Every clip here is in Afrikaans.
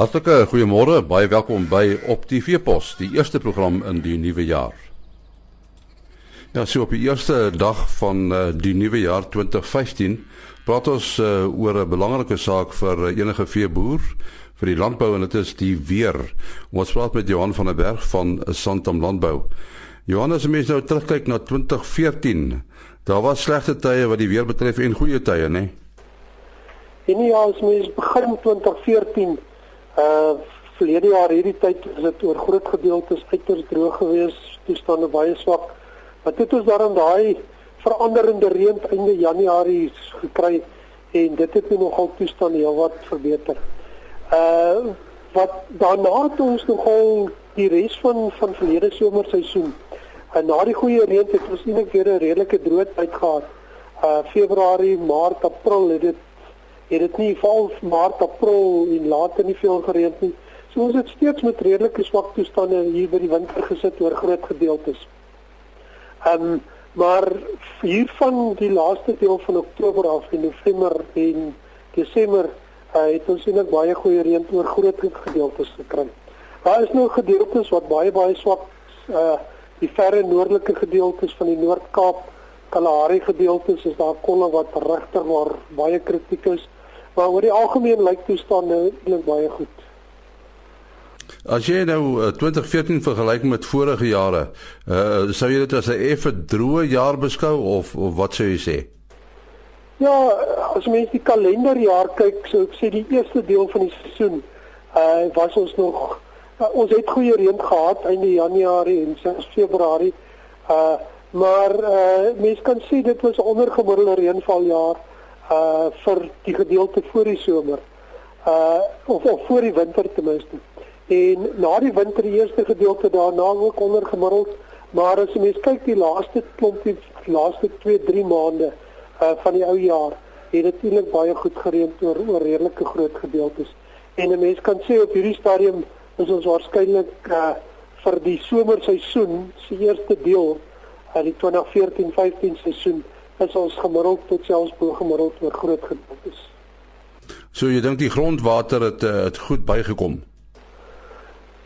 Hartlike goeiemôre, baie welkom by Op TV Pos, die eerste program in die nuwe jaar. Ja, so op die eerste dag van uh, die nuwe jaar 2015 praat ons uh, oor 'n belangrike saak vir uh, enige veeboer vir die landbou en dit is die weer. Ons praat met Johan van der Berg van Santam Landbou. Johan, as mens nou terugkyk na 2014, daar was slegte tye wat die weer betref en goeie tye, né? Nee? En ja, as mens begin 2014 Uh verlede jaar hierdie tyd is dit oor groot gedeeltes uiters droog gewees, toestande baie swak. Maar dit is daarom daai veranderende reën einde Januarie gekry en dit het nogal toestande heelwat verbeter. Uh wat daarna het ons nogal die res van van verlede somerseisoen en na die goeie reën het ons eintlik weer 'n redelike droë tyd gehad. Uh Februarie, Maart, April het dit het dit nie val maart april en later nie veel gereën nie. So ons het steeds met redelike swak toestande hier by die winter gesit oor groot gedeeltes. Ehm um, maar hiervan die laaste deel van Oktober af in November en Desember uh, het ons ek baie goeie reën oor groot gedeeltes gekry. Daar is nou gedeeltes wat baie baie swak uh die verre noordelike gedeeltes van die Noord-Kaap Kalahari gedeeltes is daar kolle wat regtig maar baie kritiek is. Maar oor die algemeen lyk toestande eintlik baie goed. As jy nou uh, eh, 2014 vergelyk met vorige jare, uh, sou jy dit as 'n effe droë jaar beskou of of wat sou jy sê? Ja, as mens die kalenderjaar kyk, sou ek sê die eerste deel van die seisoen, uh was ons nog uh, ons het goeie reën gehad einde Januarie en selfs Februarie. Uh maar uh mens kan sê dit was ondergemiddelde reënvaljaar uh vir die gedeelte voor die somer. Uh of, of voor die winter ten minste. En na die winter die eerste gedeelte daarna ook onder gemiddeld, maar as jy mens kyk die laaste klompie laaste 2, 3 maande uh van die ou jaar, het dit eintlik baie goed gereën oor oor redelike groot gedeeltes. En 'n mens kan sê op hierdie stadium is ons waarskynlik uh vir die somerseisoen se eerste deel, uh die 2014-15 seisoen is ons gemiddeld tot selfs bo gemiddeld oor groot gedeeltes. So jy dink die grondwater het eh, het goed bygekom?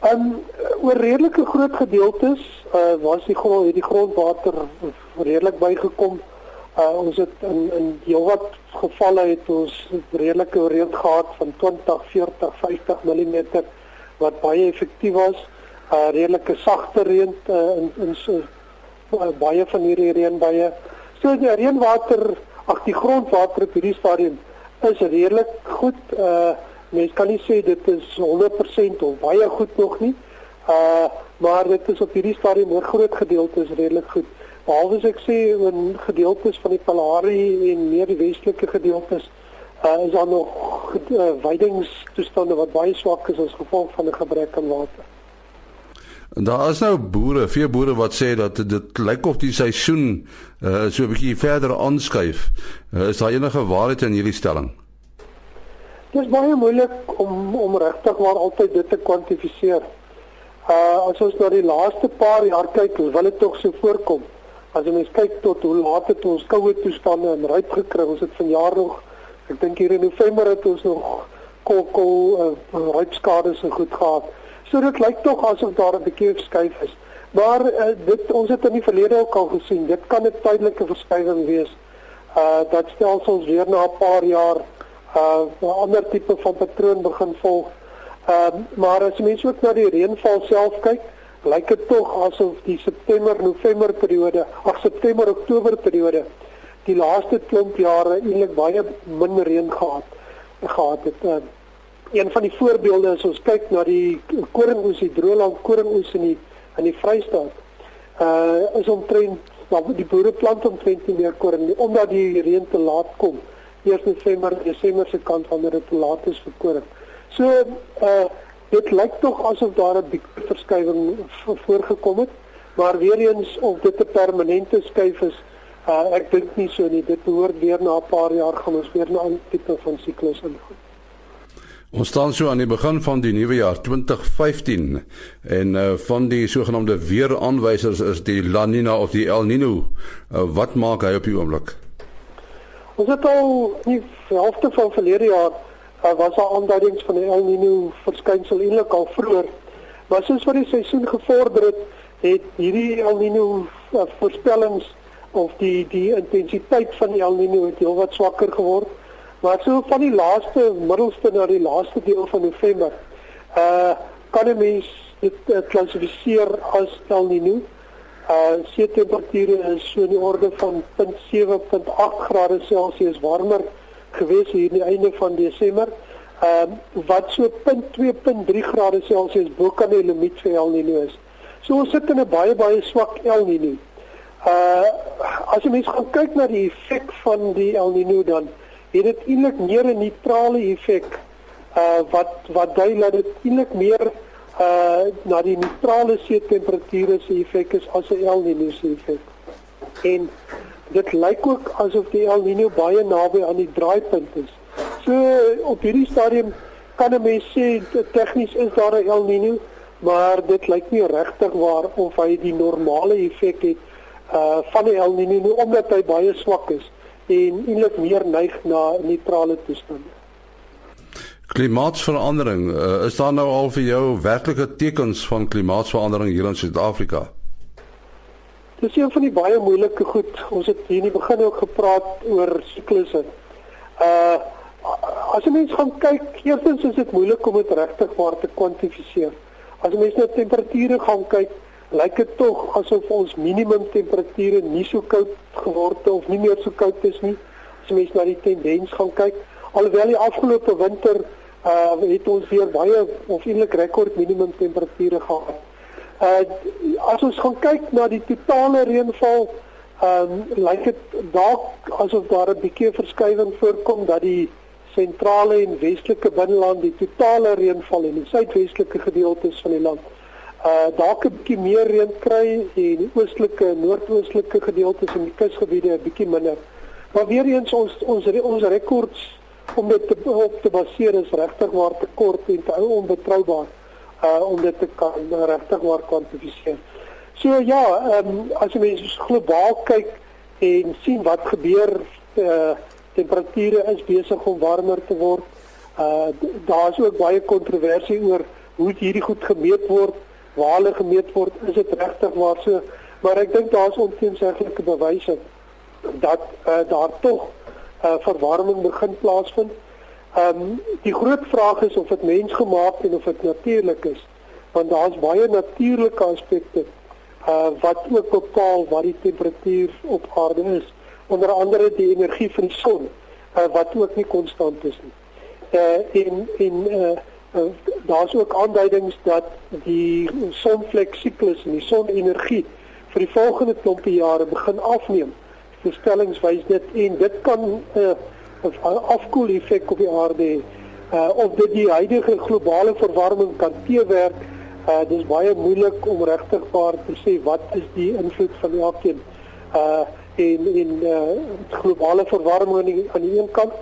Um oor redelike groot gedeeltes uh was die grond het die grondwater redelik bygekom. Uh ons het in in heelwat gevalle het ons redelike reën gehad van 20, 40, 50 mm wat baie effektief was. Uh redelike sagte reën uh, in in so uh, baie van hierdie reënbuie So die reënwater, ag die grondwater op hierdie stadium is redelik goed. Uh mens kan nie sê dit is 100% of baie goed nog nie. Uh maar dit is op hierdie stadium oor groot gedeeltes redelik goed. Behalwe as ek sê in gedeeltes van die Kalahari en meer die westelike gedeeltes uh is daar nog uh, weidingstoestande wat baie swak is as gevolg van 'n gebrek aan water. Daar is nou boere, veel boere wat sê dat dit lyk of die seisoen uh so 'n bietjie verder aanskuif. Uh, is daar enige waarheid in hierdie stelling? Dit is baie moeilik om om regtig maar altyd dit te kwantifiseer. Uh as ons na die laaste paar jaar kyk, wil dit tog so voorkom. As jy mens kyk tot hoe laat het ons koue toestande in ryp gekry, ons het vanjaar nog ek dink hier in November het ons nog kokkel uh, rypskade se goed gehad. So dit lyk tog asof daar 'n bietjie verskuif is. Maar uh, dit ons het in die verlede ook al gesien, dit kan 'n tydelike verskuiwing wees. Uh dat stelsels weer na 'n paar jaar uh 'n ander tipe van patroon begin volg. Ehm uh, maar as mens ook na die reënval self kyk, lyk dit tog asof die September-November periode, ag September-Oktober periode, die laaste klomp jare eintlik baie min reën gehad gehad het. Uh, een van die voorbeelde is ons kyk na die koringoes, die droëland koringoes in die in die Vrystaat. Uh is omtrent nou die boere plant omtrent nie meer koring nie omdat die reën te laat kom. Eers in Desember, Desember se kant wanneer dit te laat is vir koring. So uh dit lyk tog asof daar 'n bietjie verskywing voorgekom het, maar weer eens of dit 'n permanente skuif is, uh ek dink nie so nie. Dit behoort weer na 'n paar jaar gaan ons weer na 'n tipe van siklus ingaan. Ons staan so aan die begin van die nuwe jaar 2015 en uh, van die sogenaamde weeraanwysers is die La Nina of die El Nino. Uh, wat maak hy op die oomblik? Ons het al die helfte van verlede jaar uh, was daar aanduidings van die El Niño verskynsel eintlik al vroeër. Maar soos wat die seisoen gevorder het, het hierdie El Niño uh, voorspellings of die die intensiteit van die El Niño het heelwat swakker geword. Maar so van die laaste middelste na die laaste deel van November, uh kan 'n mens dit uh, klassifiseer as El Niño. Uh see temperature is so in die orde van 0.7.8 grade Celsius warmer gewees hier in die einde van Desember. Ehm uh, wat so 0.2.3 grade Celsius bo kan die limiet vir El Niño is. So ons sit in 'n baie baie swak El Niño. Uh as jy mens gaan kyk na die effek van die El Niño dan het dit eintlik meer 'n neutrale effek uh wat wat dui dat dit eintlik meer uh na die neutrale see temperature se effek is as 'n El Niño se effek. En dit lyk ook asof die El Niño baie naby aan die draaipunt is. So op hierdie stadium kan 'n mens sê tegnies is daar 'n El Niño, maar dit lyk nie regtig waar of hy die normale effek het uh van die El Niño nie omdat hy baie swak is en eintlik meer neig na neutrale toestande. Klimaatsverandering, uh, is daar nou al vir jou werklike tekens van klimaatsverandering hier in Suid-Afrika? Dis een van die baie moeilike goed. Ons het hier in die begin ook gepraat oor siklusse. Uh as jy mens gaan kyk, eerstens is dit moeilik om dit regtig waar te kwantifiseer. As jy mens na temperature gaan kyk, lyk dit tog asof ons minimum temperature nie so koud geword het of nie meer so koud is nie. As mens na die tendens gaan kyk, alhoewel die afgelope winter uh het ons weer baie of eintlik rekord minimum temperature gehad. Uh as ons gaan kyk na die totale reënval, ehm um, lyk dit dalk asof daar 'n bietjie verskywing voorkom dat die sentrale en westelike binneland die totale reënval en die suidwestelike gedeeltes van die land uh dalk 'n bietjie meer reën kry en die oostelike en noordoostelike gedeeltes in die kusgebiede 'n bietjie minder. Maar weer eens ons ons ons rekords om dit te, op te baseer is regtig waar te kort en te onbetroubaar uh om dit te kan regtig waar kwantifiseer. So ja, ehm um, as jy mens globaal kyk en sien wat gebeur uh temperature is besig om warmer te word. Uh daar's ook baie kontroversie oor hoe hierdie goed gemeet word, waar hulle gemeet word, is dit regtig waar so, maar ek dink daar's onteenseglike bewyse dat uh daar tog uh verwarming begin plaasvind. Ehm um, die groot vraag is of dit mensgemaak en of dit natuurlik is. Want daar's baie natuurlike aspekte uh wat ook bepaal wat die temperatuur op aarde is. Onder andere die energie van die son uh wat ook nie konstant is nie. Uh en en uh, uh daar's ook aanduidings dat die sonvleksiklus en die sonenergie vir die volgende klompie jare begin afneem. Voorstellings wys dit en dit kan 'n uh, 'n afkoel effek op die aarde uh of dit die huidige globale verwarming kan teewerk uh dis baie moeilik om regtig vaar te sê wat is die invloed van elkeen uh in in uh globale verwarming aan die, aan die een kant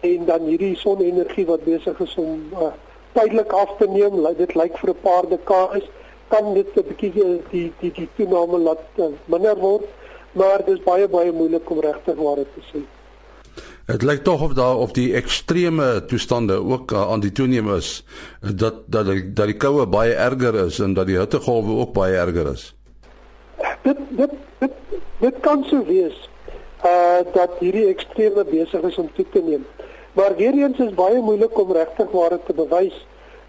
en dan hierdie sonenergie wat besig is om uh tydelik af te neem dit lyk vir 'n paar dekades kan dit 'n bietjie die die die, die toename laat uh, minder word maar dit is baie baie moeilik om regtig waar te sê Dit lyk tog of daar of die ekstreme toestande ook uh, aan die toeneem is dat dat die, dat die koue baie erger is en dat die hittegolwe ook baie erger is. Dit dit dit, dit kan so wees uh dat hierdie ekstreme besig is om toe te neem. Maar weer eens is baie moeilik om regtig waar te bewys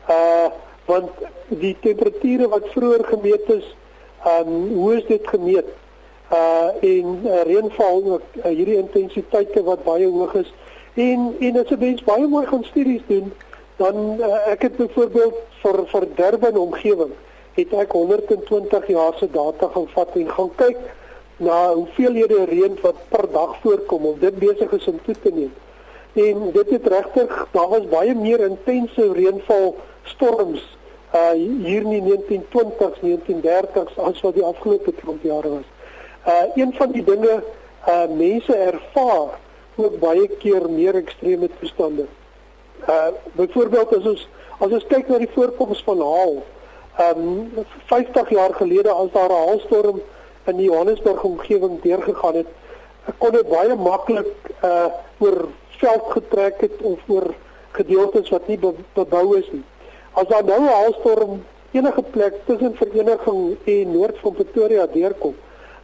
uh want die temperature wat vroeër gemeet is, um hoe is dit gemeet? uh en uh, reënval ook uh, hierdie intensiteite wat baie hoog is en en as 'n mens baie mooi gaan studies doen dan uh, ek het byvoorbeeld vir vir Durban omgewing het ek 120 jaar se data gaan vat en gaan kyk na hoeveelhede reën wat per dag voorkom om dit besig is om toe te neem en dit het regtig daar was baie meer intense reënval storms uh hier in die 1920s 1930s as wat die afgelope 20 jaar was Uh een van die dinge uh mense ervaar ook baie keer meer ekstreme toestande. Uh byvoorbeeld as ons as ons kyk na die voorkoms van haal, um 50 jaar gelede as daar 'n haalstorm in die Johannesburg omgewing deurgegaan het, kon dit baie maklik uh oor veld getrek het of oor gedeeltes wat nie be, bebou is nie. As daar nou 'n haalstorm enige plek tussen Vereniging en Noord van Pretoria deurkom,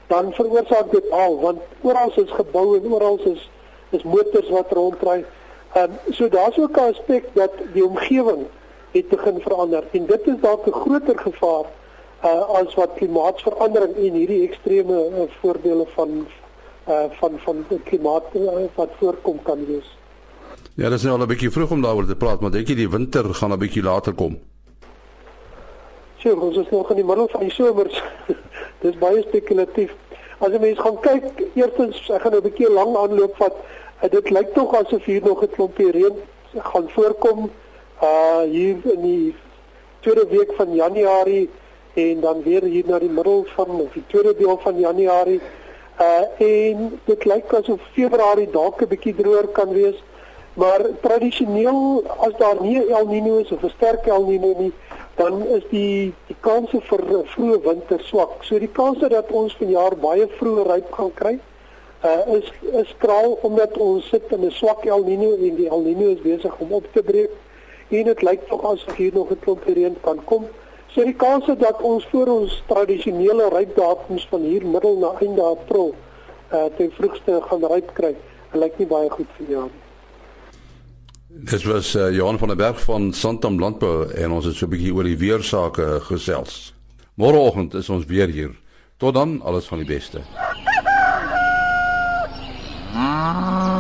dan veroorsaak dit al want oral is geboue en oral is is motors wat rondry. Ehm um, so daar's ook 'n aspek dat die omgewing het begin verander en dit is dalk 'n groter gevaar uh, as wat klimaatsverandering en hierdie ekstreme uh, voorbeelde van uh, van van klimaat uh, wat voorkom kan wees. Ja, dit is nou al 'n bietjie vroeg om daaroor te praat, maar dink jy die winter gaan 'n bietjie later kom? Sjoe, ons is nog in die middel van die somer. Dis baie spekulatief. As jy mens gaan kyk, eerstens ek gaan nou 'n bietjie lang aanloop vat. Uh, dit lyk tog asof hier nog 'n klompie reën gaan voorkom uh hier in die tweede week van Januarie en dan weer hier na die middel van of die tweede deel van Januarie. Uh en dit lyk asof Februarie dalk 'n bietjie droër kan wees. Maar tradisioneel as daar nie El Niño is of 'n sterk El Niño nie, dan is die die kanse vir vroeë winter swak. So die kanse dat ons vanjaar baie vroeë ryp gaan kry, uh is is kraal omdat ons sit in 'n swak El Niño en die El Niño is besig om op te breek. En dit lyk tog asof hier nog 'n klomp reën kan kom. So die kanse dat ons voor ons tradisionele rypdatums van hier middel na einde April uh ten vroegste gaan ryp kry, lyk nie baie goed vir jaar nie. Dit was uh, Johan van der Berg van Santam Landbou en ons het so 'n bietjie oor die weersake gesels. Môreoggend is ons weer hier. Tot dan, alles van die beste. Ah.